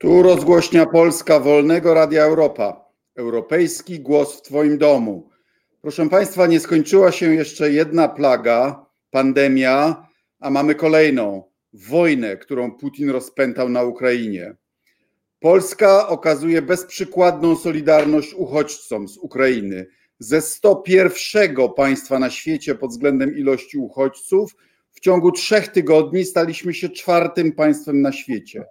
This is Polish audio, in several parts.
Tu rozgłośnia Polska Wolnego Radia Europa. Europejski głos w Twoim domu. Proszę Państwa, nie skończyła się jeszcze jedna plaga, pandemia, a mamy kolejną wojnę, którą Putin rozpętał na Ukrainie. Polska okazuje bezprzykładną solidarność uchodźcom z Ukrainy. Ze 101 państwa na świecie pod względem ilości uchodźców, w ciągu trzech tygodni staliśmy się czwartym państwem na świecie.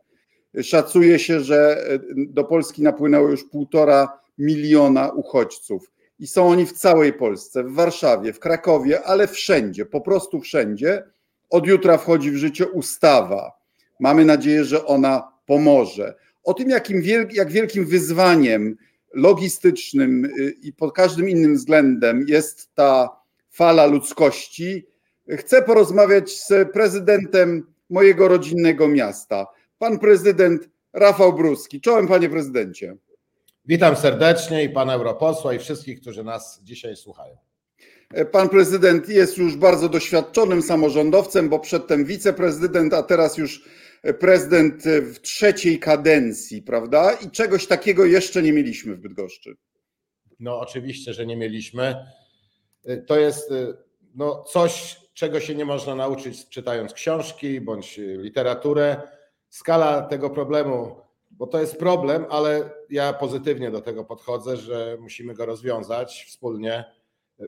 Szacuje się, że e, do Polski napłynęło już półtora miliona uchodźców. I są oni w całej Polsce, w Warszawie, w Krakowie, ale wszędzie, po prostu wszędzie. Od jutra wchodzi w życie ustawa. Mamy nadzieję, że ona pomoże. O tym, jakim wielk, jak wielkim wyzwaniem logistycznym y, i pod każdym innym względem jest ta fala ludzkości, chcę porozmawiać z prezydentem mojego rodzinnego miasta, pan prezydent Rafał Bruski. Czołem, panie prezydencie. Witam serdecznie i pana europosła i wszystkich, którzy nas dzisiaj słuchają. Pan prezydent jest już bardzo doświadczonym samorządowcem, bo przedtem wiceprezydent, a teraz już prezydent w trzeciej kadencji, prawda? I czegoś takiego jeszcze nie mieliśmy w Bydgoszczy. No, oczywiście, że nie mieliśmy. To jest no, coś, czego się nie można nauczyć czytając książki bądź literaturę skala tego problemu, bo to jest problem, ale ja pozytywnie do tego podchodzę, że musimy go rozwiązać wspólnie,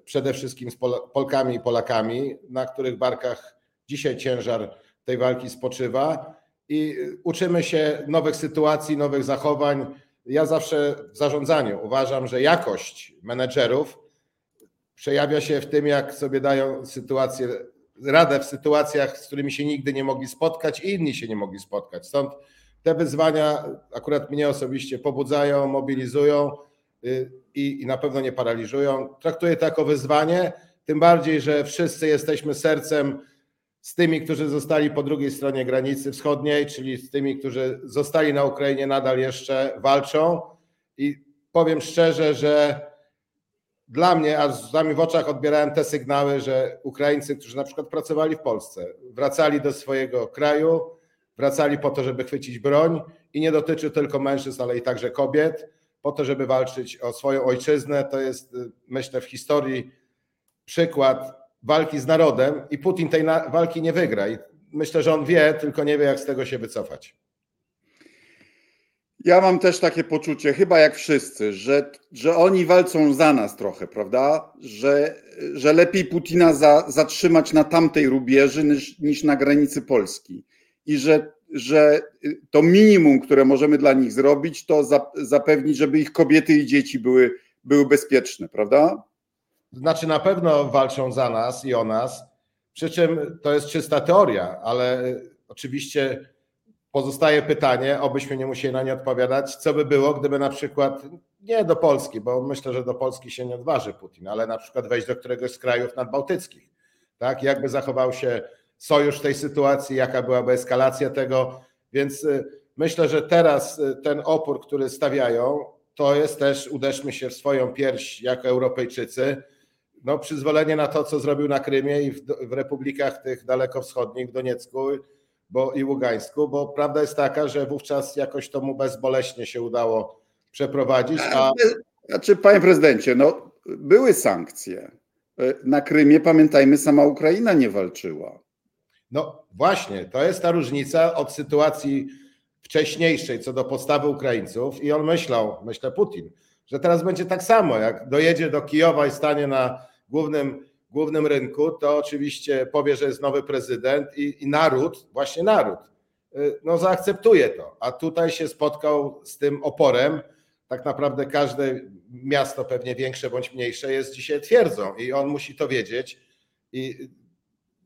przede wszystkim z Polkami i Polakami, na których barkach dzisiaj ciężar tej walki spoczywa i uczymy się nowych sytuacji, nowych zachowań. Ja zawsze w zarządzaniu uważam, że jakość menedżerów przejawia się w tym, jak sobie dają sytuację radę w sytuacjach, z którymi się nigdy nie mogli spotkać i inni się nie mogli spotkać. Stąd te wyzwania akurat mnie osobiście pobudzają, mobilizują y, i, i na pewno nie paraliżują. Traktuję to jako wyzwanie, tym bardziej, że wszyscy jesteśmy sercem z tymi, którzy zostali po drugiej stronie granicy wschodniej, czyli z tymi, którzy zostali na Ukrainie, nadal jeszcze walczą. I powiem szczerze, że dla mnie, a z nami w oczach odbierałem te sygnały, że Ukraińcy, którzy na przykład pracowali w Polsce, wracali do swojego kraju, wracali po to, żeby chwycić broń i nie dotyczy tylko mężczyzn, ale i także kobiet, po to, żeby walczyć o swoją ojczyznę. To jest, y, myślę, w historii przykład walki z narodem i Putin tej walki nie wygra. I myślę, że on wie, tylko nie wie, jak z tego się wycofać. Ja mam też takie poczucie, chyba jak wszyscy, że, że oni walczą za nas trochę, prawda? Że, że lepiej Putina za, zatrzymać na tamtej rubieży niż, niż na granicy Polski. I że, że to minimum, które możemy dla nich zrobić, to za, zapewnić, żeby ich kobiety i dzieci były, były bezpieczne, prawda? Znaczy, na pewno walczą za nas i o nas. Przy czym to jest czysta teoria, ale oczywiście Pozostaje pytanie, obyśmy nie musieli na nie odpowiadać, co by było, gdyby na przykład nie do Polski, bo myślę, że do Polski się nie odważy Putin, ale na przykład wejść do któregoś z krajów nadbałtyckich. Tak? Jakby zachował się sojusz w tej sytuacji, jaka byłaby eskalacja tego. Więc y, myślę, że teraz y, ten opór, który stawiają, to jest też uderzmy się w swoją pierś jako Europejczycy. No, przyzwolenie na to, co zrobił na Krymie i w, w republikach tych dalekowschodnich, w Doniecku bo, i Ługańsku, bo prawda jest taka, że wówczas jakoś to mu bezboleśnie się udało przeprowadzić. A... Znaczy, panie prezydencie, no, były sankcje. Na Krymie, pamiętajmy, sama Ukraina nie walczyła. No właśnie, to jest ta różnica od sytuacji wcześniejszej co do postawy Ukraińców i on myślał, myślę Putin, że teraz będzie tak samo, jak dojedzie do Kijowa i stanie na głównym głównym rynku, to oczywiście powie, że jest nowy prezydent i, i naród, właśnie naród, y, no zaakceptuje to. A tutaj się spotkał z tym oporem. Tak naprawdę każde miasto, pewnie większe bądź mniejsze, jest dzisiaj twierdzą i on musi to wiedzieć. I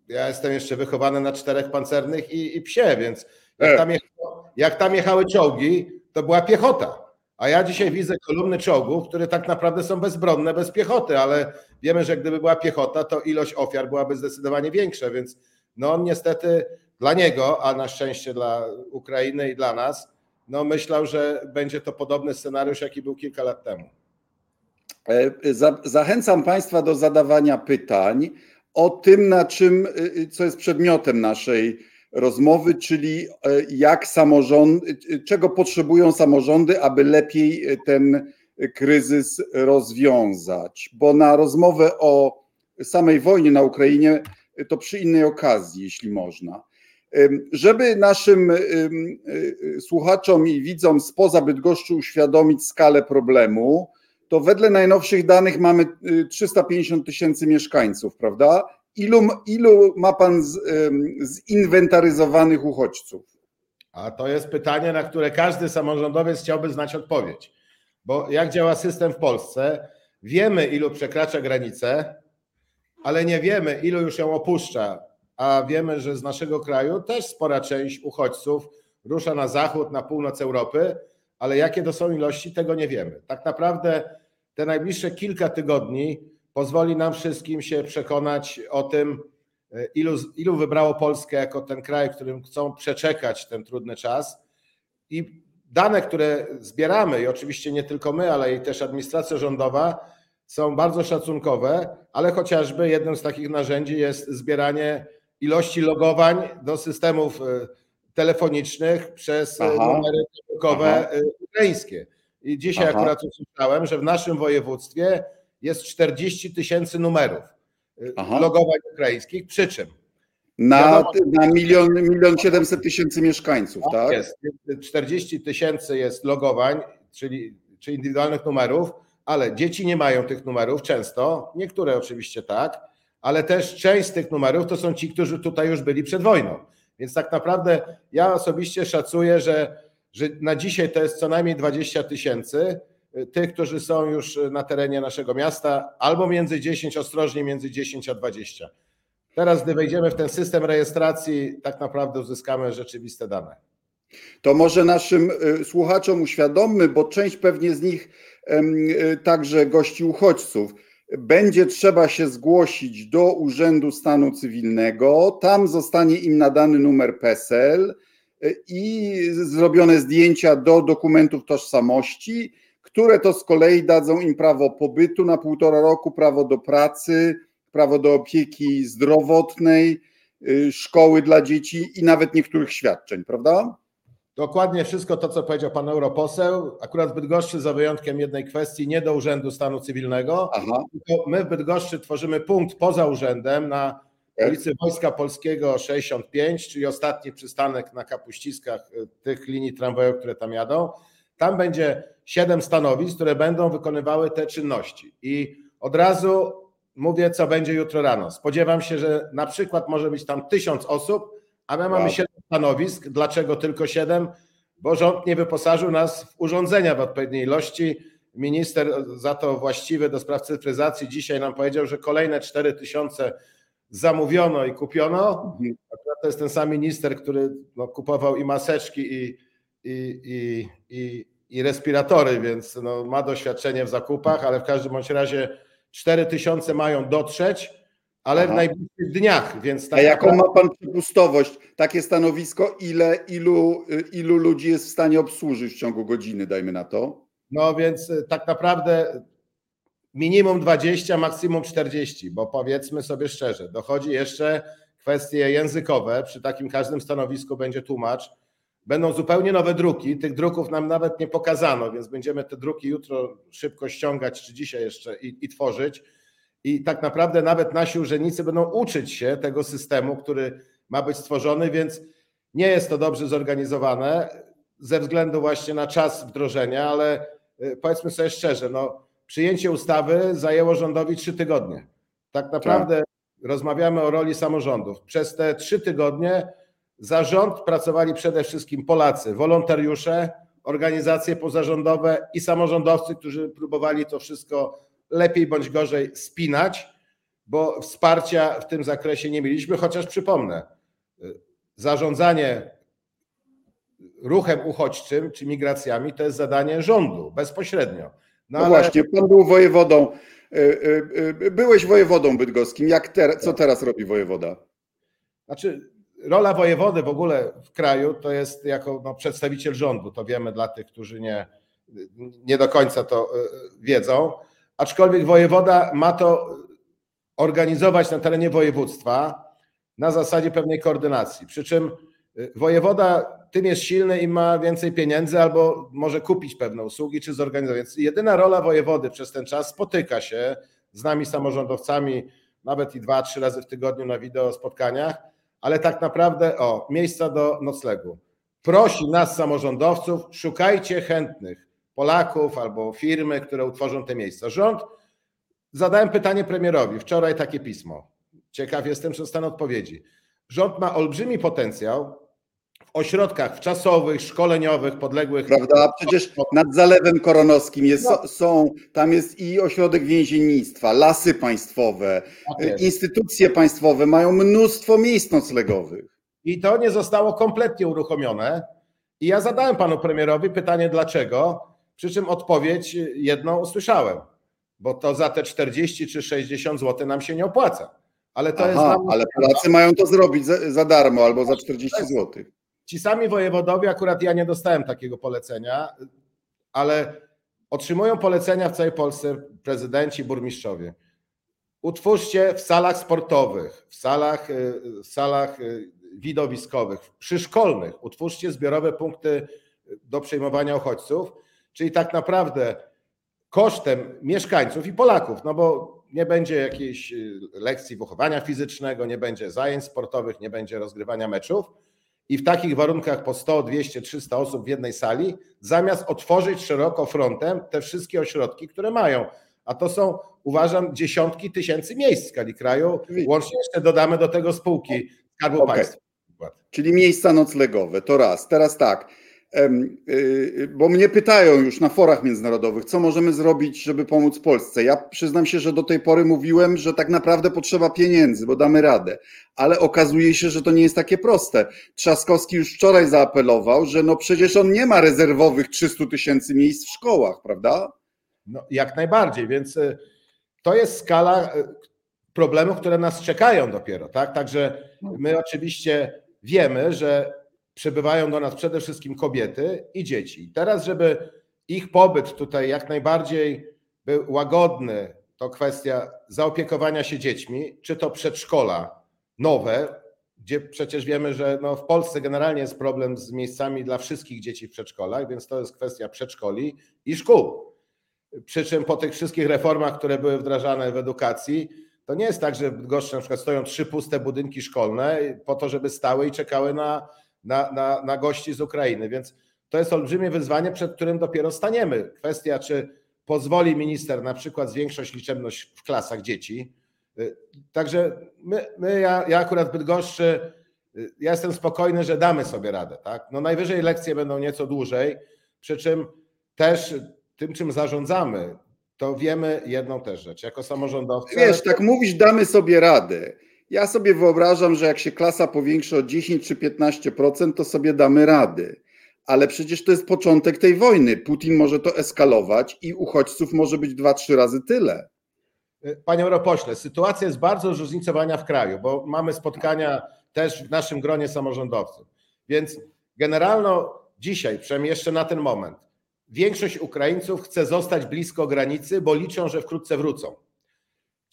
ja jestem jeszcze wychowany na czterech pancernych i, i psie, więc jak e. tam, jechało, jak tam jechały czołgi, to była piechota. A ja dzisiaj widzę kolumny czołgów, które tak naprawdę są bezbronne, bez piechoty, ale wiemy, że gdyby była piechota, to ilość ofiar byłaby zdecydowanie większa, więc no on niestety dla niego, a na szczęście dla Ukrainy i dla nas, no myślał, że będzie to podobny scenariusz, jaki był kilka lat temu. E, zachęcam Państwa do zadawania pytań o tym, na czym, co jest przedmiotem naszej rozmowy, czyli jak samorządy, czego potrzebują samorządy, aby lepiej ten kryzys rozwiązać. Bo na rozmowę o samej wojnie na Ukrainie to przy innej okazji, jeśli można. Żeby naszym słuchaczom i widzom spoza Bydgoszczy uświadomić skalę problemu, to wedle najnowszych danych mamy 350 tysięcy mieszkańców, prawda? Ilu, ilu ma pan z, zinwentaryzowanych uchodźców? A to jest pytanie, na które każdy samorządowiec chciałby znać odpowiedź. Bo jak działa system w Polsce? Wiemy, ilu przekracza granicę, ale nie wiemy, ilu już ją opuszcza. A wiemy, że z naszego kraju też spora część uchodźców rusza na zachód, na północ Europy, ale jakie to są ilości, tego nie wiemy. Tak naprawdę te najbliższe kilka tygodni pozwoli nam wszystkim się przekonać o tym, ilu, ilu wybrało Polskę jako ten kraj, w którym chcą przeczekać ten trudny czas. I dane, które zbieramy, i oczywiście nie tylko my, ale i też administracja rządowa, są bardzo szacunkowe, ale chociażby jednym z takich narzędzi jest zbieranie ilości logowań do systemów e, telefonicznych przez e, Aha. numery komórkowe e, ukraińskie. I dzisiaj Aha. akurat usłyszałem, że w naszym województwie jest 40 tysięcy numerów Aha. logowań ukraińskich, przy czym na, na milion, milion 700 tysięcy mieszkańców, tak? Jest. 40 tysięcy jest logowań, czyli, czyli indywidualnych numerów, ale dzieci nie mają tych numerów często, niektóre oczywiście tak, ale też część z tych numerów to są ci, którzy tutaj już byli przed wojną. Więc tak naprawdę ja osobiście szacuję, że, że na dzisiaj to jest co najmniej 20 tysięcy y, tych, którzy są już na terenie naszego miasta, albo między 10, ostrożnie między 10 a 20. Teraz, gdy wejdziemy w ten system rejestracji, tak naprawdę uzyskamy rzeczywiste dane. To może naszym y, słuchaczom uświadommy, bo część pewnie z nich y, także gości uchodźców. Będzie trzeba się zgłosić do Urzędu Stanu Cywilnego, tam zostanie im nadany numer PESEL i zrobione zdjęcia do dokumentów tożsamości, które to z kolei dadzą im prawo pobytu na półtora roku, prawo do pracy, prawo do opieki zdrowotnej, szkoły dla dzieci i nawet niektórych świadczeń, prawda? Dokładnie wszystko to, co powiedział pan europoseł. Akurat w Bydgoszczy, za wyjątkiem jednej kwestii, nie do Urzędu Stanu Cywilnego. Aha. my w Bydgoszczy tworzymy punkt poza urzędem na ulicy Wojska Polskiego 65, czyli ostatni przystanek na kapuściskach y, tych linii tramwajowych, które tam jadą. Tam będzie siedem stanowisk, które będą wykonywały te czynności. I od razu mówię, co będzie jutro rano. Spodziewam się, że na przykład może być tam tysiąc osób, a my mamy siedem stanowisk. Dlaczego tylko siedem? Bo rząd nie wyposażył nas w urządzenia w odpowiedniej ilości. Minister za to właściwy do spraw cyfryzacji dzisiaj nam powiedział, że kolejne 4 tysiące zamówiono i kupiono. Mhm. To jest ten sam minister, który no, kupował i maseczki, i, i, i, i, i respiratory, więc no, ma doświadczenie w zakupach, ale w każdym bądź razie 4 tysiące mają dotrzeć ale Aha. w najbliższych dniach. Więc tak A jaką ma Pan przepustowość? Takie stanowisko, ile, ilu, ilu ludzi jest w stanie obsłużyć w ciągu godziny, dajmy na to? No więc y, tak naprawdę minimum 20, maksimum 40, bo powiedzmy sobie szczerze, dochodzi jeszcze kwestie językowe. Przy takim każdym stanowisku będzie tłumacz. Będą zupełnie nowe druki. Tych druków nam nawet nie pokazano, więc będziemy te druki jutro szybko ściągać, czy dzisiaj jeszcze i, i tworzyć i tak naprawdę nawet nasi urzędnicy będą uczyć się tego systemu, który ma być stworzony, więc nie jest to dobrze zorganizowane ze względu właśnie na czas wdrożenia, ale y, powiedzmy sobie szczerze, no, przyjęcie ustawy zajęło rządowi trzy tygodnie. Tak naprawdę tak. rozmawiamy o roli samorządów. Przez te trzy tygodnie za rząd pracowali przede wszystkim Polacy, wolontariusze, organizacje pozarządowe i samorządowcy, którzy próbowali to wszystko lepiej bądź gorzej spinać, bo wsparcia w tym zakresie nie mieliśmy, chociaż przypomnę, zarządzanie ruchem uchodźczym czy migracjami to jest zadanie rządu bezpośrednio. No, no ale... właśnie, pan był wojewodą, e, e, e, byłeś wojewodą bydgoskim. Jak te, co teraz robi wojewoda? Znaczy, rola wojewody w ogóle w kraju to jest jako no, przedstawiciel rządu, to wiemy dla tych, którzy nie, nie do końca to wiedzą aczkolwiek wojewoda ma to organizować na terenie województwa na zasadzie pewnej koordynacji. Przy czym y, wojewoda tym jest silny i ma więcej pieniędzy albo może kupić pewne usługi czy zorganizować. Więc jedyna rola wojewody przez ten czas spotyka się z nami samorządowcami, nawet i dwa, trzy razy w tygodniu na wideo spotkaniach, ale tak naprawdę o miejsca do noclegu. Prosi nas samorządowców, szukajcie chętnych Polaków albo firmy, które utworzą te miejsca. Rząd, zadałem pytanie premierowi, wczoraj takie pismo. Ciekaw jestem, czy dostanę odpowiedzi. Rząd ma olbrzymi potencjał ośrodkach wczasowych, szkoleniowych, podległych. Prawda, przecież nad Zalewem Koronowskim jest, no. są, tam jest i ośrodek więziennictwa, lasy państwowe, tak instytucje państwowe mają mnóstwo miejsc noclegowych. I to nie zostało kompletnie uruchomione. I ja zadałem panu premierowi pytanie, dlaczego, przy czym odpowiedź jedną usłyszałem, bo to za te 40 czy 60 zł nam się nie opłaca. Ale to Aha, jest. Ale Polacy mają to zrobić za, za darmo albo za 40 zł. Ci sami wojewodowie, akurat ja nie dostałem takiego polecenia, ale otrzymują polecenia w całej Polsce prezydenci, burmistrzowie. Utwórzcie w salach sportowych, w salach, y, w salach y, widowiskowych, przyszkolnych, utwórzcie zbiorowe punkty do przejmowania uchodźców, czyli tak naprawdę kosztem mieszkańców i Polaków, no bo nie będzie jakiejś y, lekcji wychowania fizycznego, nie będzie zajęć sportowych, nie będzie rozgrywania meczów. I w takich warunkach po 100, 200, 300 osób w jednej sali, zamiast otworzyć szeroko frontem te wszystkie ośrodki, które mają. A to są, uważam, dziesiątki tysięcy miejsc w skali kraju. Łącznie jeszcze dodamy do tego spółki Skarbu okay. Państwa. Czyli miejsca noclegowe, to raz. Teraz tak bo mnie pytają już na forach międzynarodowych, co możemy zrobić, żeby pomóc Polsce. Ja przyznam się, że do tej pory mówiłem, że tak naprawdę potrzeba pieniędzy, bo damy radę, ale okazuje się, że to nie jest takie proste. Trzaskowski już wczoraj zaapelował, że no przecież on nie ma rezerwowych 300 tysięcy miejsc w szkołach, prawda? No, jak najbardziej, więc y, to jest skala y, problemów, które nas czekają dopiero, tak? Także my oczywiście wiemy, że przybywają do nas przede wszystkim kobiety i dzieci. Teraz, żeby ich pobyt tutaj jak najbardziej był łagodny, to kwestia zaopiekowania się dziećmi, czy to przedszkola nowe, gdzie przecież wiemy, że no w Polsce generalnie jest problem z miejscami dla wszystkich dzieci w przedszkolach, więc to jest kwestia przedszkoli i szkół. Przy czym po tych wszystkich reformach, które były wdrażane w edukacji, to nie jest tak, że w Bydgoszczy na przykład stoją trzy puste budynki szkolne po to, żeby stały i czekały na na, na, na gości z Ukrainy. Więc to jest olbrzymie wyzwanie, przed którym dopiero staniemy. Kwestia, czy pozwoli minister na przykład zwiększyć liczebność w klasach dzieci. Także my, my ja, ja akurat Bydgoszczy, ja jestem spokojny, że damy sobie radę. Tak? No najwyżej lekcje będą nieco dłużej, przy czym też tym, czym zarządzamy, to wiemy jedną też rzecz, jako samorządowcy. Wiesz, tak mówisz, damy sobie radę. Ja sobie wyobrażam, że jak się klasa powiększy o 10 czy 15%, to sobie damy rady. Ale przecież to jest początek tej wojny. Putin może to eskalować i uchodźców może być dwa, trzy razy tyle. Panie europośle, sytuacja jest bardzo zróżnicowana w kraju, bo mamy spotkania też w naszym gronie samorządowców. Więc generalno dzisiaj, przynajmniej jeszcze na ten moment, większość Ukraińców chce zostać blisko granicy, bo liczą, że wkrótce wrócą.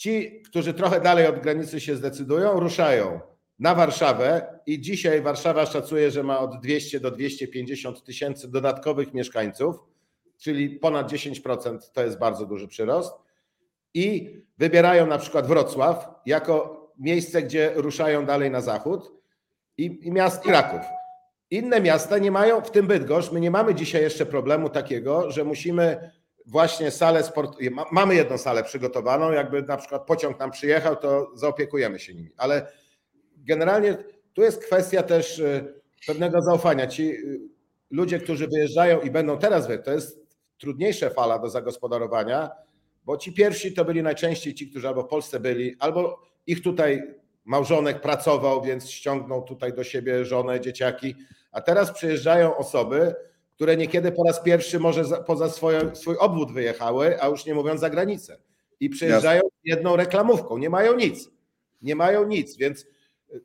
Ci, którzy trochę dalej od granicy się zdecydują, ruszają na Warszawę i dzisiaj Warszawa szacuje, że ma od 200 do 250 tysięcy dodatkowych mieszkańców, czyli ponad 10% to jest bardzo duży przyrost. I wybierają na przykład Wrocław jako miejsce, gdzie ruszają dalej na zachód i, i miast Iraków. Inne miasta nie mają, w tym Bydgoszcz, my nie mamy dzisiaj jeszcze problemu takiego, że musimy właśnie salę sport. Mamy jedną salę przygotowaną, jakby na przykład pociąg nam przyjechał, to zaopiekujemy się nimi. Ale generalnie tu jest kwestia też y, pewnego zaufania. Ci y, ludzie, którzy wyjeżdżają i będą teraz wyjeżdżać, to jest trudniejsza fala do zagospodarowania, bo ci pierwsi to byli najczęściej ci, którzy albo w Polsce byli, albo ich tutaj małżonek pracował, więc ściągnął tutaj do siebie żonę, dzieciaki, a teraz przyjeżdżają osoby, które niekiedy po raz pierwszy może poza swoje, swój obwód wyjechały, a już nie mówiąc za granicę. I przyjeżdżają Jasne. jedną reklamówką, nie mają nic. Nie mają nic, więc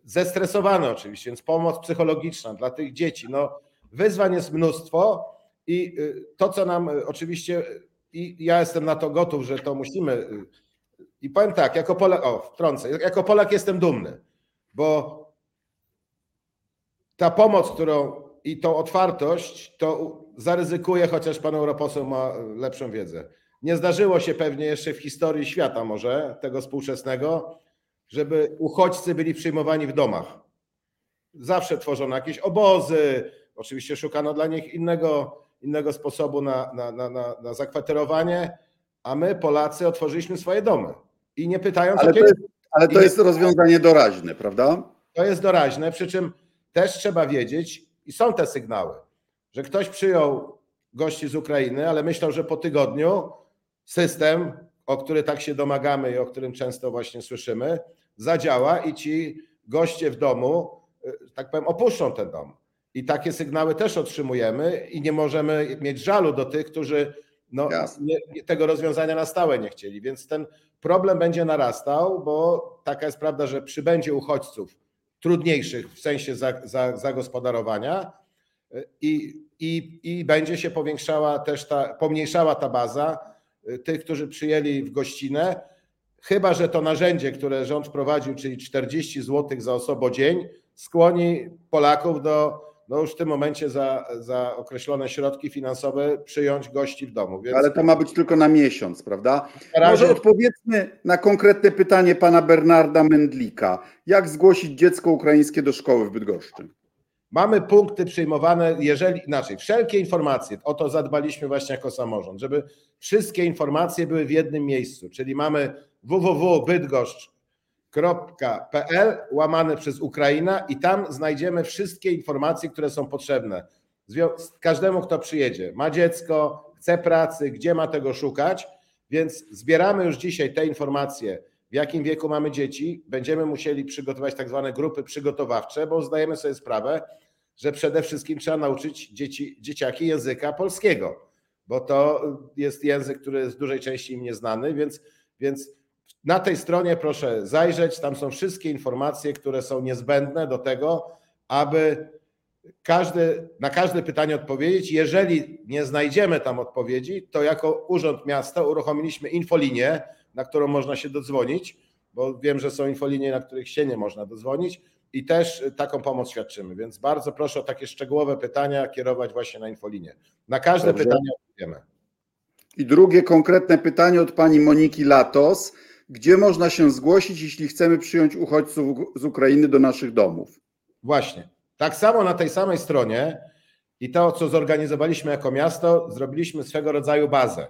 zestresowane oczywiście, więc pomoc psychologiczna dla tych dzieci. No, wyzwań jest mnóstwo i y, to, co nam y, oczywiście, i ja jestem na to gotów, że to musimy. Y, I powiem tak, jako Polak, o, wtrącę, jako Polak jestem dumny, bo ta pomoc, którą i tą otwartość, to zaryzykuje, chociaż pan europoseł ma lepszą wiedzę. Nie zdarzyło się pewnie jeszcze w historii świata może, tego współczesnego, żeby uchodźcy byli przyjmowani w domach. Zawsze tworzono jakieś obozy, oczywiście szukano dla nich innego, innego sposobu na, na, na, na zakwaterowanie, a my, Polacy, otworzyliśmy swoje domy. I nie pytając ale o to jest, Ale to jest rozwiązanie doraźne, prawda? To jest doraźne, przy czym też trzeba wiedzieć, i są te sygnały, że ktoś przyjął gości z Ukrainy, ale myślał, że po tygodniu system, o który tak się domagamy i o którym często właśnie słyszymy, zadziała i ci goście w domu, y, tak powiem, opuszczą ten dom. I takie sygnały też otrzymujemy i nie możemy mieć żalu do tych, którzy no, nie, tego rozwiązania na stałe nie chcieli. Więc ten problem będzie narastał, bo taka jest prawda, że przybędzie uchodźców trudniejszych w sensie zagospodarowania i, i, i będzie się powiększała też ta, pomniejszała ta baza y, tych, którzy przyjęli w gościnę, chyba że to narzędzie, które rząd wprowadził, czyli 40 zł za osobę dzień, skłoni Polaków do no już w tym momencie za, za określone środki finansowe przyjąć gości w domu. Więc... Ale to ma być tylko na miesiąc, prawda? Razie... Może odpowiedzmy na konkretne pytanie pana Bernarda Mendlika. Jak zgłosić dziecko ukraińskie do szkoły w Bydgoszczy? Mamy punkty przyjmowane, jeżeli inaczej, wszelkie informacje, o to zadbaliśmy właśnie jako samorząd, żeby wszystkie informacje były w jednym miejscu, czyli mamy www.bydgoszcz pl łamane przez Ukraina i tam znajdziemy wszystkie informacje, które są potrzebne. Każdemu, kto przyjedzie, ma dziecko, chce pracy, gdzie ma tego szukać, więc zbieramy już dzisiaj te informacje, w jakim wieku mamy dzieci. Będziemy musieli przygotować tak zwane grupy przygotowawcze, bo zdajemy sobie sprawę, że przede wszystkim trzeba nauczyć dzieci, dzieciaki języka polskiego, bo to jest język, który jest w dużej części im nieznany, więc, więc na tej stronie proszę zajrzeć, tam są wszystkie informacje, które są niezbędne do tego, aby każdy, na każde pytanie odpowiedzieć. Jeżeli nie znajdziemy tam odpowiedzi, to jako Urząd Miasta uruchomiliśmy infolinię, na którą można się dodzwonić, bo wiem, że są infolinie, na których się nie można dodzwonić i też taką pomoc świadczymy. Więc bardzo proszę o takie szczegółowe pytania kierować właśnie na infolinię. Na każde Dobrze. pytanie odpowiemy. I drugie konkretne pytanie od pani Moniki Latos gdzie można się zgłosić, jeśli chcemy przyjąć uchodźców z Ukrainy do naszych domów. Właśnie. Tak samo na tej samej stronie i to, co zorganizowaliśmy jako miasto, zrobiliśmy swego rodzaju bazę.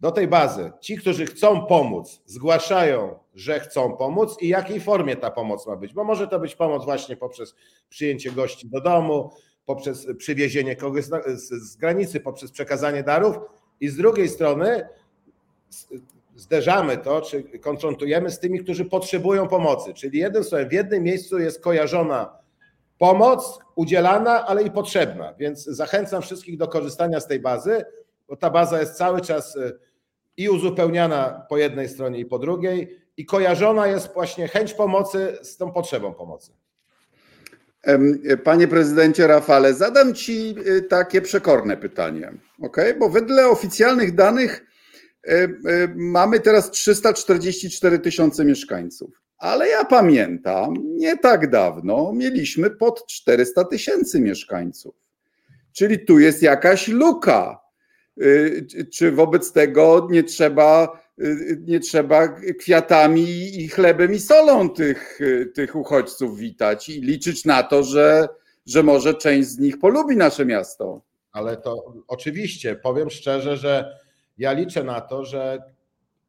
Do tej bazy ci, którzy chcą pomóc, zgłaszają, że chcą pomóc i jakiej formie ta pomoc ma być, bo może to być pomoc właśnie poprzez przyjęcie gości do domu, poprzez przywiezienie kogoś z granicy, poprzez przekazanie darów i z drugiej strony zderzamy to, czy konfrontujemy z tymi, którzy potrzebują pomocy. Czyli jednym słowem, w jednym miejscu jest kojarzona pomoc udzielana, ale i potrzebna. Więc zachęcam wszystkich do korzystania z tej bazy, bo ta baza jest cały czas y, i uzupełniana po jednej stronie i po drugiej, i kojarzona jest właśnie chęć pomocy z tą potrzebą pomocy. Panie prezydencie Rafale, zadam Ci y, takie przekorne pytanie, ok? Bo wedle oficjalnych danych E, e, mamy teraz 344 tysiące mieszkańców. Ale ja pamiętam, nie tak dawno mieliśmy pod 400 tysięcy mieszkańców. Czyli tu jest jakaś luka. E, czy wobec tego nie trzeba, nie trzeba kwiatami i chlebem i solą tych, tych uchodźców witać i liczyć na to, że, że może część z nich polubi nasze miasto? Ale to oczywiście, powiem szczerze, że ja liczę na to, że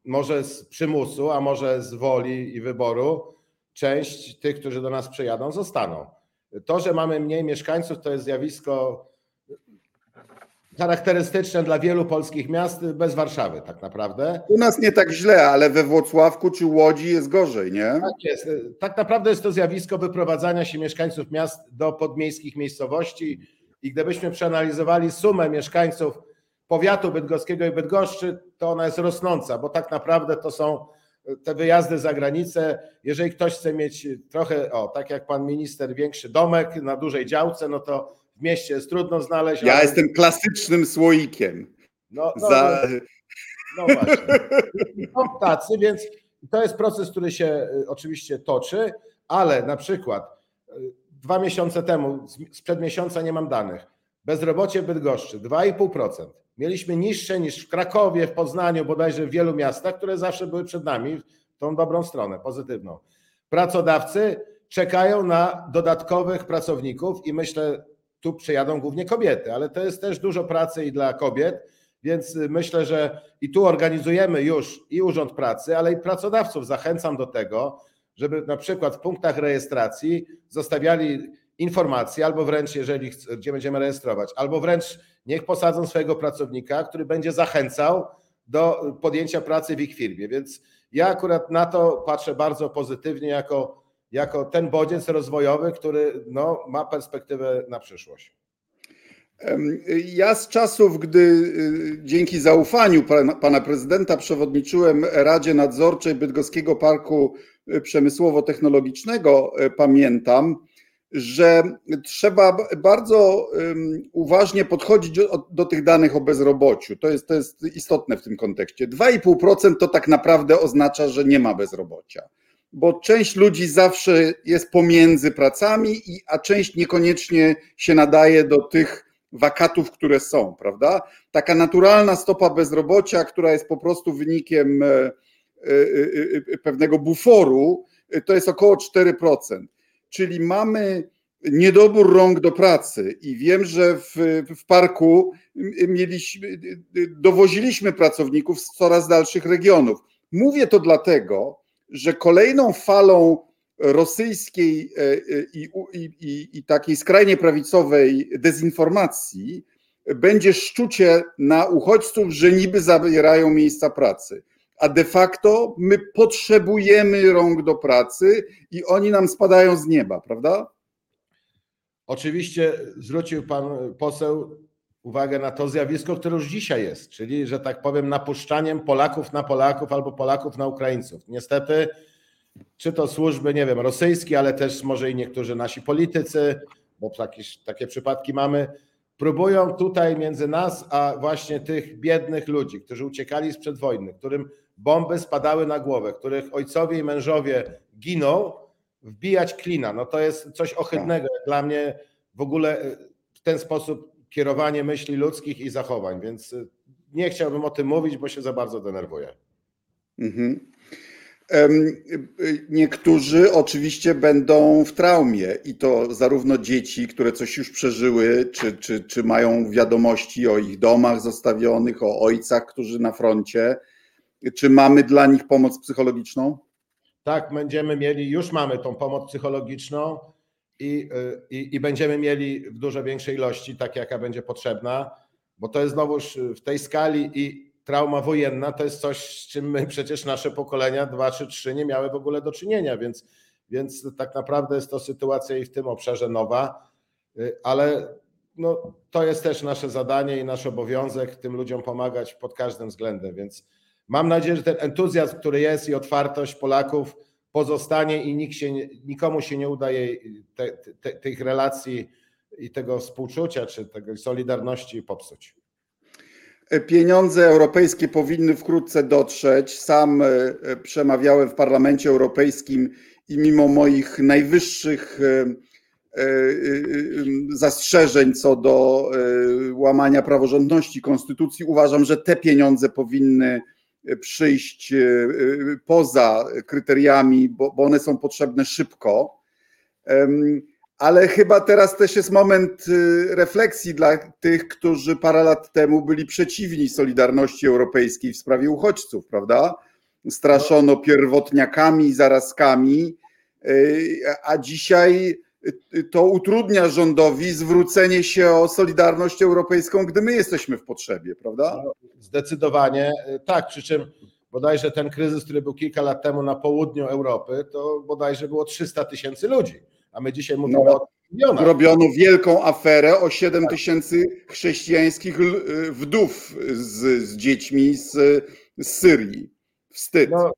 może z przymusu, a może z woli i wyboru część tych, którzy do nas przyjadą, zostaną. To, że mamy mniej mieszkańców, to jest zjawisko charakterystyczne dla wielu polskich miast bez Warszawy tak naprawdę. U nas nie tak źle, ale we Włocławku czy Łodzi jest gorzej, nie? Tak jest. Tak naprawdę jest to zjawisko wyprowadzania się mieszkańców miast do podmiejskich miejscowości i gdybyśmy przeanalizowali sumę mieszkańców powiatu bydgoskiego i Bydgoszczy, to ona jest rosnąca, bo tak naprawdę to są te wyjazdy za granicę. Jeżeli ktoś chce mieć trochę, o, tak jak pan minister, większy domek na dużej działce, no to w mieście jest trudno znaleźć. Ja ale... jestem klasycznym słoikiem. No, no, za... no właśnie. Są tacy, więc to jest proces, który się y, oczywiście toczy, ale na przykład dwa miesiące temu, sprzed miesiąca nie mam danych, bezrobocie w Bydgoszczy 2,5%. Mieliśmy niższe niż w Krakowie, w Poznaniu, bodajże w wielu miastach, które zawsze były przed nami w tą dobrą stronę, pozytywną. Pracodawcy czekają na dodatkowych pracowników i myślę, tu przyjadą głównie kobiety, ale to jest też dużo pracy i dla kobiet, więc myślę, że i tu organizujemy już i Urząd Pracy, ale i pracodawców zachęcam do tego, żeby na przykład w punktach rejestracji zostawiali informacje, albo wręcz, jeżeli gdzie będziemy rejestrować, albo wręcz niech posadzą swojego pracownika, który będzie zachęcał do podjęcia pracy w ich firmie. Więc ja akurat na to patrzę bardzo pozytywnie jako, jako ten bodziec rozwojowy, który no, ma perspektywę na przyszłość. Ja z czasów, gdy y, dzięki zaufaniu pana prezydenta przewodniczyłem Radzie Nadzorczej Bydgoskiego Parku Przemysłowo-Technologicznego, y, pamiętam, że trzeba bardzo uważnie podchodzić do, tych danych o bezrobociu. To jest, to jest istotne w tym kontekście. 2,5% to tak naprawdę oznacza, że nie ma bezrobocia, bo część ludzi zawsze jest pomiędzy pracami, a część niekoniecznie się nadaje do tych wakatów, które są, prawda? Taka naturalna stopa bezrobocia, która jest po prostu wynikiem e, e, e, pewnego buforu, to jest około 4%. Czyli mamy niedobór rąk do pracy i wiem, że w, w parku mieliśmy, dowoziliśmy pracowników z coraz dalszych regionów. Mówię to dlatego, że kolejną falą rosyjskiej e, e, i, i, i, takiej skrajnie prawicowej dezinformacji będzie szczucie na uchodźców, że niby zabierają miejsca pracy. A de facto my potrzebujemy rąk do pracy i oni nam spadają z nieba, prawda? Oczywiście zwrócił pan poseł uwagę na to zjawisko, które już dzisiaj jest, czyli, że tak powiem, napuszczaniem Polaków na Polaków albo Polaków na Ukraińców. Niestety czy to służby, nie wiem, rosyjskie, ale też może i niektórzy nasi politycy, bo takie, takie przypadki mamy, próbują tutaj między nas, a właśnie tych biednych ludzi, którzy uciekali sprzed wojny, którym bomby spadały na głowę, których ojcowie i mężowie giną, wbijać klina. No to jest coś ohydnego. Tak. Dla mnie w ogóle e, w ten sposób kierowanie myśli ludzkich i zachowań, więc e, nie chciałbym o tym mówić, bo się za bardzo denerwuję. Mhm. Niektórzy oczywiście będą w traumie i to zarówno dzieci, które coś już przeżyły, czy, czy, czy mają wiadomości o ich domach zostawionych, o ojcach, którzy na froncie. Czy mamy dla nich pomoc psychologiczną? Tak, będziemy mieli, już mamy tą pomoc psychologiczną i, y, i, i będziemy mieli w dużo większej ilości, tak jaka będzie potrzebna, bo to jest znowuż w tej skali i trauma wojenna to jest coś, z czym my przecież nasze pokolenia, dwa czy trzy, nie miały w ogóle do czynienia, więc, więc tak naprawdę jest to sytuacja i w tym obszarze nowa, y, ale no, to jest też nasze zadanie i nasz obowiązek tym ludziom pomagać pod każdym względem, więc mam nadzieję, że ten entuzjazm, który jest i otwartość Polaków pozostanie i nikt się, nikomu się nie udaje te, te, tych relacji i tego współczucia czy tej solidarności popsuć. Pieniądze europejskie powinny wkrótce dotrzeć. Sam e, e, przemawiałem w Parlamencie Europejskim i mimo moich najwyższych e, zastrzeżeń co do łamania praworządności konstytucji, uważam, że te pieniądze powinny przyjść poza kryteriami, bo, one są potrzebne szybko ale chyba teraz też jest moment y, refleksji dla tych, którzy parę lat temu byli przeciwni Solidarności Europejskiej w sprawie uchodźców, prawda? Straszono pierwotniakami, zarazkami, a dzisiaj to utrudnia rządowi zwrócenie się o Solidarność Europejską, gdy my jesteśmy w potrzebie, prawda? No, zdecydowanie tak, przy czym bodajże ten kryzys, który był kilka lat temu na południu Europy, to bodajże było 300 tysięcy ludzi a my dzisiaj mówimy no, o milionach. Robiono wielką aferę o 7 tak. tysięcy chrześcijańskich wdów z, z dziećmi z, z Syrii. Wstyd. No,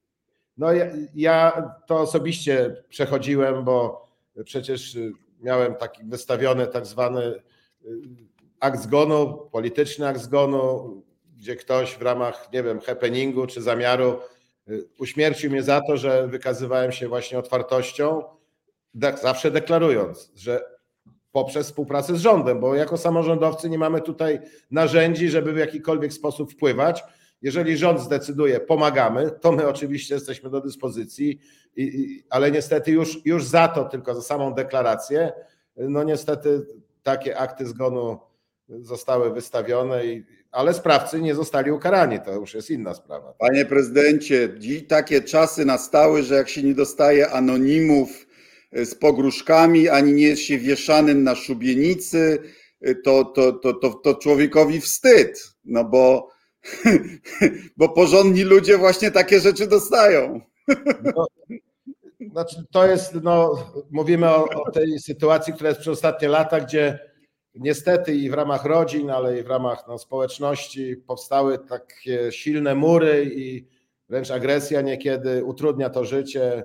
no ja, ja to osobiście przechodziłem, bo przecież miałem taki wystawiony tak zwany y, akt zgonu, polityczny akt zgonu, gdzie ktoś w ramach, nie wiem, happeningu czy zamiaru y, uśmiercił mnie za to, że wykazywałem się właśnie otwartością zawsze deklarując, że poprzez współpracę z rządem, bo jako samorządowcy nie mamy tutaj narzędzi, żeby w jakikolwiek sposób wpływać. Jeżeli rząd zdecyduje, pomagamy, to my oczywiście jesteśmy do dyspozycji, i, i, ale niestety już, już za to, tylko za samą deklarację, no niestety takie akty zgonu zostały wystawione, i, ale sprawcy nie zostali ukarani. To już jest inna sprawa. Panie prezydencie, dziś takie czasy nastały, że jak się nie dostaje anonimów e, z pogróżkami, ani nie jest się wieszanym na szubienicy, e, to, to, to, to, to człowiekowi wstyd. No bo, bo porządni ludzie właśnie takie rzeczy dostają. No, znaczy to jest, no, mówimy o, o tej sytuacji, która jest przez ostatnie lata, gdzie niestety i w ramach rodzin, ale i w ramach no, społeczności powstały takie silne mury i wręcz agresja niekiedy utrudnia to życie.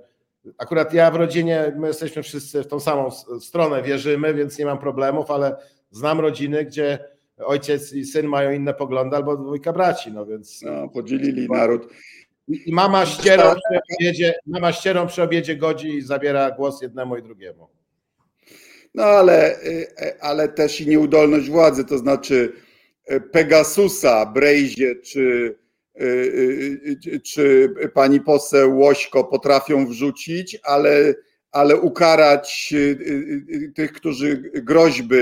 Akurat ja w rodzinie, my jesteśmy wszyscy w tą samą stronę, wierzymy, więc nie mam problemów, ale znam rodziny, gdzie ojciec i syn mają inne poglądy albo dwójka braci, no więc... No, podzielili naród. I mama ścierą, przy obiedzie, mama ścierą przy obiedzie godzi i zabiera głos jednemu i drugiemu. No ale, y, ale też i nieudolność władzy, to znaczy y, Pegasusa, Brejzie czy, czy pani poseł Łośko potrafią wrzucić, ale, ale ukarać tych, którzy groźby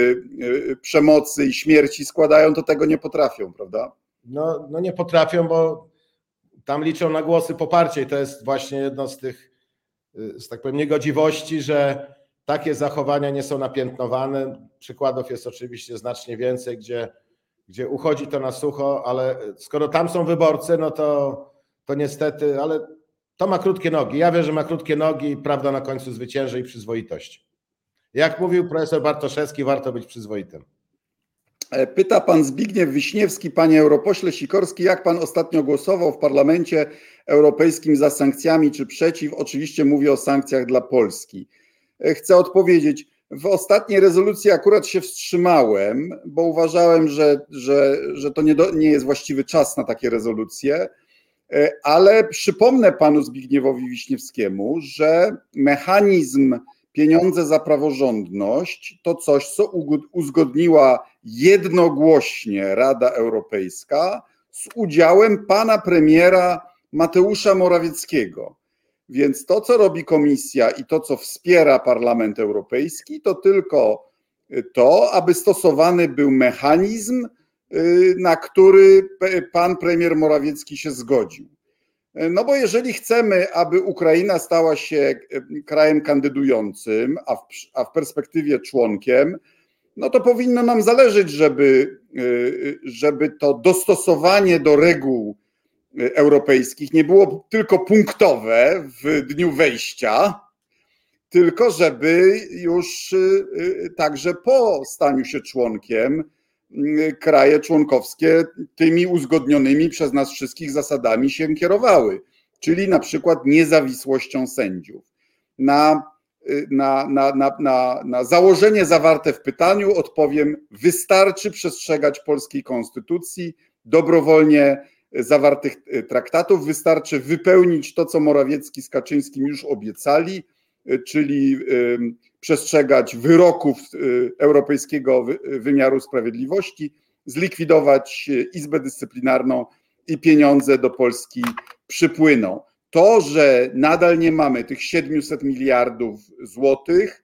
przemocy i śmierci składają, to tego nie potrafią, prawda? No, no nie potrafią, bo tam liczą na głosy poparcia i to jest właśnie jedno z tych, z tak powiem, niegodziwości, że takie zachowania nie są napiętnowane. Przykładów jest oczywiście znacznie więcej, gdzie, gdzie uchodzi to na sucho, ale skoro tam są wyborcy, no to, to niestety, ale to ma krótkie nogi. Ja wiem, że ma krótkie nogi i prawda na końcu zwycięży i przyzwoitość. Jak mówił profesor Bartoszewski, warto być przyzwoitym. E, pyta pan Zbigniew Wiśniewski, panie europośle Sikorski, jak pan ostatnio głosował w parlamencie europejskim za sankcjami czy przeciw? Oczywiście mówię o sankcjach dla Polski. E, chcę odpowiedzieć. W ostatniej rezolucji akurat się wstrzymałem, bo uważałem, że, że, że to nie, do, nie jest właściwy czas na takie rezolucje, ale przypomnę panu Zbigniewowi Wiśniewskiemu, że mechanizm pieniądze za praworządność to coś, co uzgodniła jednogłośnie Rada Europejska z udziałem pana premiera Mateusza Morawieckiego. Więc to, co robi Komisja i to, co wspiera Parlament Europejski, to tylko to, aby stosowany był mechanizm, na który pan premier Morawiecki się zgodził. No bo jeżeli chcemy, aby Ukraina stała się y, krajem kandydującym, a w, a w perspektywie członkiem, no to powinno nam zależeć, żeby, y, żeby to dostosowanie do reguł europejskich nie było tylko punktowe w dniu wejścia, tylko żeby już y, y, także po staniu się członkiem y, kraje członkowskie tymi uzgodnionymi przez nas wszystkich zasadami się kierowały, czyli na przykład niezawisłością sędziów. Na, na, na, na, na, na założenie zawarte w pytaniu odpowiem: wystarczy przestrzegać polskiej konstytucji, dobrowolnie zawartych e, traktatów. Wystarczy wypełnić to, co Morawiecki z Kaczyńskim już obiecali, e, czyli przestrzegać wyroków e, Europejskiego Wymiaru Sprawiedliwości, zlikwidować Izbę Dyscyplinarną i pieniądze do Polski przypłyną. To, że nadal nie mamy tych 700 miliardów złotych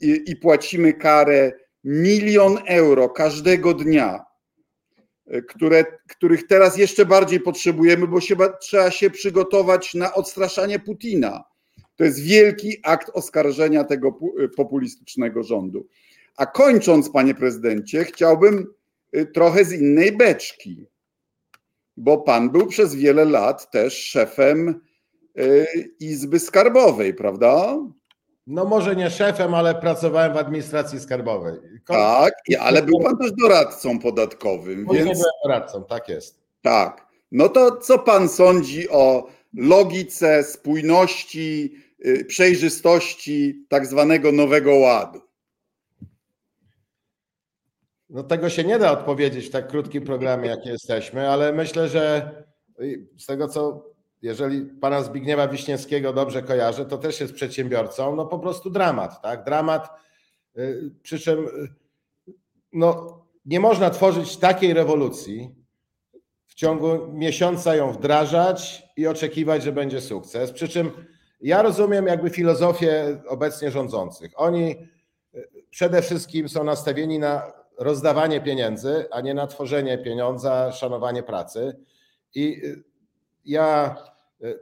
i, i płacimy karę milion euro każdego dnia które, których teraz jeszcze bardziej potrzebujemy, bo się, trzeba się przygotować na odstraszanie Putina. To jest wielki akt oskarżenia tego e, populistycznego rządu. A kończąc, panie prezydencie, chciałbym e, trochę z innej beczki, bo pan był przez wiele lat też szefem Izby Skarbowej, prawda? No może nie szefem, ale pracowałem w administracji skarbowej. Tak, ale był pan też doradcą podatkowym. Więc... byłem doradcą, tak jest. Tak. No to co pan sądzi o logice, spójności, y, przejrzystości tak zwanego nowego ładu? No tego się nie da odpowiedzieć w tak krótkim programie, jak jesteśmy, ale myślę, że z tego co jeżeli pana Zbigniewa Wiśniewskiego dobrze kojarzę, to też jest przedsiębiorcą, no po prostu dramat, tak? Dramat, y, przy czym y, no, nie można tworzyć takiej rewolucji, w ciągu miesiąca ją wdrażać i oczekiwać, że będzie sukces. Przy czym ja rozumiem jakby filozofię obecnie rządzących. Oni przede wszystkim są nastawieni na rozdawanie pieniędzy, a nie na tworzenie pieniądza, szanowanie pracy. I ja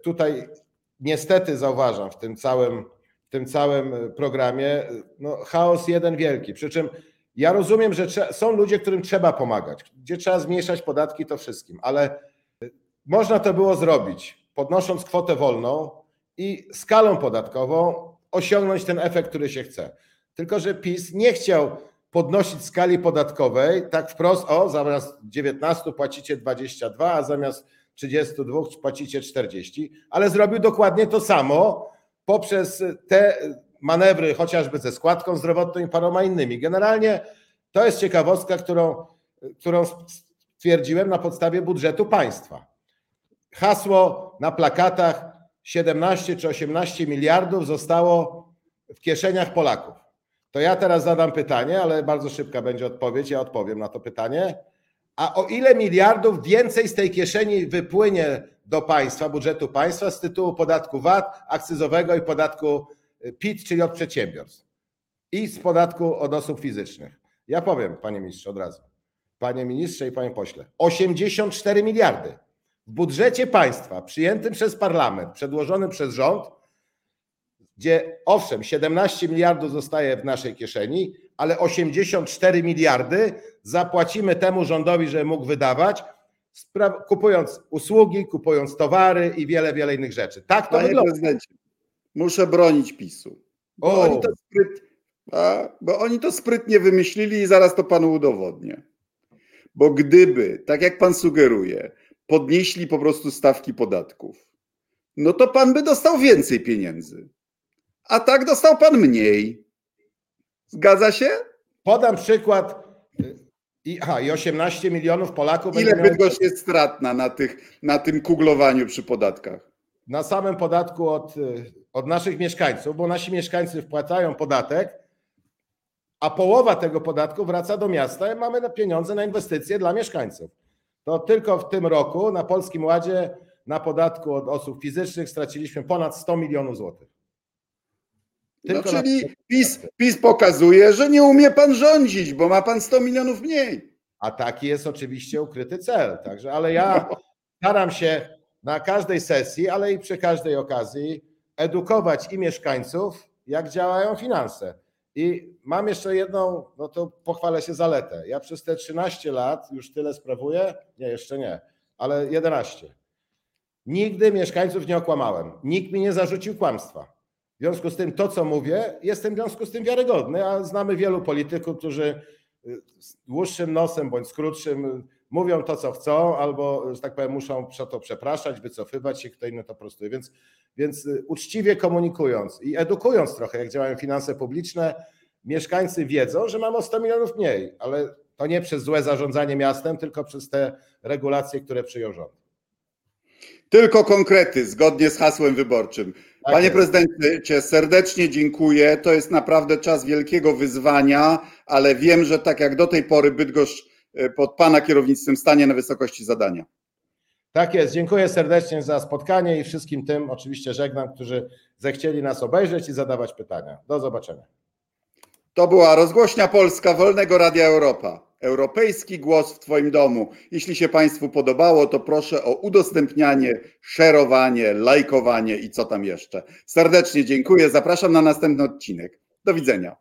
tutaj niestety zauważam w tym całym, w tym całym programie no, chaos jeden wielki. Przy czym ja rozumiem, że są ludzie, którym trzeba pomagać, gdzie trzeba zmniejszać podatki, to wszystkim, ale można to było zrobić, podnosząc kwotę wolną i skalą podatkową osiągnąć ten efekt, który się chce. Tylko, że PiS nie chciał podnosić skali podatkowej tak wprost, o zamiast 19 płacicie 22, a zamiast 32 płacicie 40, ale zrobił dokładnie to samo poprzez te manewry chociażby ze składką zdrowotną i paroma innymi. Generalnie to jest ciekawostka, którą, którą stwierdziłem na podstawie budżetu państwa. Hasło na plakatach 17 czy 18 miliardów zostało w kieszeniach Polaków. To ja teraz zadam pytanie, ale bardzo szybka będzie odpowiedź. Ja odpowiem na to pytanie. A o ile miliardów więcej z tej kieszeni wypłynie do państwa, budżetu państwa z tytułu podatku VAT, akcyzowego i podatku PIT, czyli od przedsiębiorstw i z podatku od osób fizycznych. Ja powiem, panie ministrze, od razu. Panie ministrze i panie pośle, 84 miliardy w budżecie państwa przyjętym przez parlament, przedłożonym przez rząd, gdzie owszem, 17 miliardów zostaje w naszej kieszeni, ale 84 miliardy zapłacimy temu rządowi, żeby mógł wydawać, kupując usługi, kupując towary i wiele, wiele innych rzeczy. Tak to Panie wygląda. prezydencie, muszę bronić PiSu. Bo oni, to spryt, bo oni to sprytnie wymyślili i zaraz to panu udowodnię. Bo gdyby, tak jak pan sugeruje, podnieśli po prostu stawki podatków, no to pan by dostał więcej pieniędzy. A tak dostał pan mniej. Zgadza się? Podam przykład. I, aha, i 18 milionów Polaków. Ile Bydgoszcz jest stratna na, tych, na tym kuglowaniu przy podatkach? Na samym podatku od, od naszych mieszkańców, bo nasi mieszkańcy wpłacają podatek, a połowa tego podatku wraca do miasta i mamy pieniądze na inwestycje dla mieszkańców. To tylko w tym roku na Polskim Ładzie na podatku od osób fizycznych straciliśmy ponad 100 milionów złotych. No, czyli PiS, PiS pokazuje, że nie umie pan rządzić, bo ma pan 100 milionów mniej. A taki jest oczywiście ukryty cel. Także, ale ja staram się na każdej sesji, ale i przy każdej okazji edukować i mieszkańców, jak działają finanse. I mam jeszcze jedną, no to pochwalę się zaletę. Ja przez te 13 lat już tyle sprawuję, nie, jeszcze nie, ale 11. Nigdy mieszkańców nie okłamałem. Nikt mi nie zarzucił kłamstwa. W związku z tym to, co mówię, jestem w związku z tym wiarygodny, a znamy wielu polityków, którzy y, z dłuższym nosem bądź z krótszym mówią to, co chcą, albo, że tak powiem, muszą to przepraszać, wycofywać się, kto inny to prostuje. Więc, więc y, uczciwie komunikując i edukując trochę, jak działają finanse publiczne, mieszkańcy wiedzą, że mamy o 100 milionów mniej, ale to nie przez złe zarządzanie miastem, tylko przez te regulacje, które przyjął rząd. Tylko konkrety, zgodnie z hasłem wyborczym. Tak Panie prezydencie, serdecznie dziękuję. To jest naprawdę czas wielkiego wyzwania, ale wiem, że tak jak do tej pory Bydgoszcz pod Pana kierownictwem stanie na wysokości zadania. Tak jest. Dziękuję serdecznie za spotkanie i wszystkim tym oczywiście żegnam, którzy zechcieli nas obejrzeć i zadawać pytania. Do zobaczenia. To była rozgłośnia Polska Wolnego Radia Europa. Europejski głos w Twoim domu. Jeśli się Państwu podobało, to proszę o udostępnianie, szerowanie, lajkowanie i co tam jeszcze. Serdecznie dziękuję. Zapraszam na następny odcinek. Do widzenia.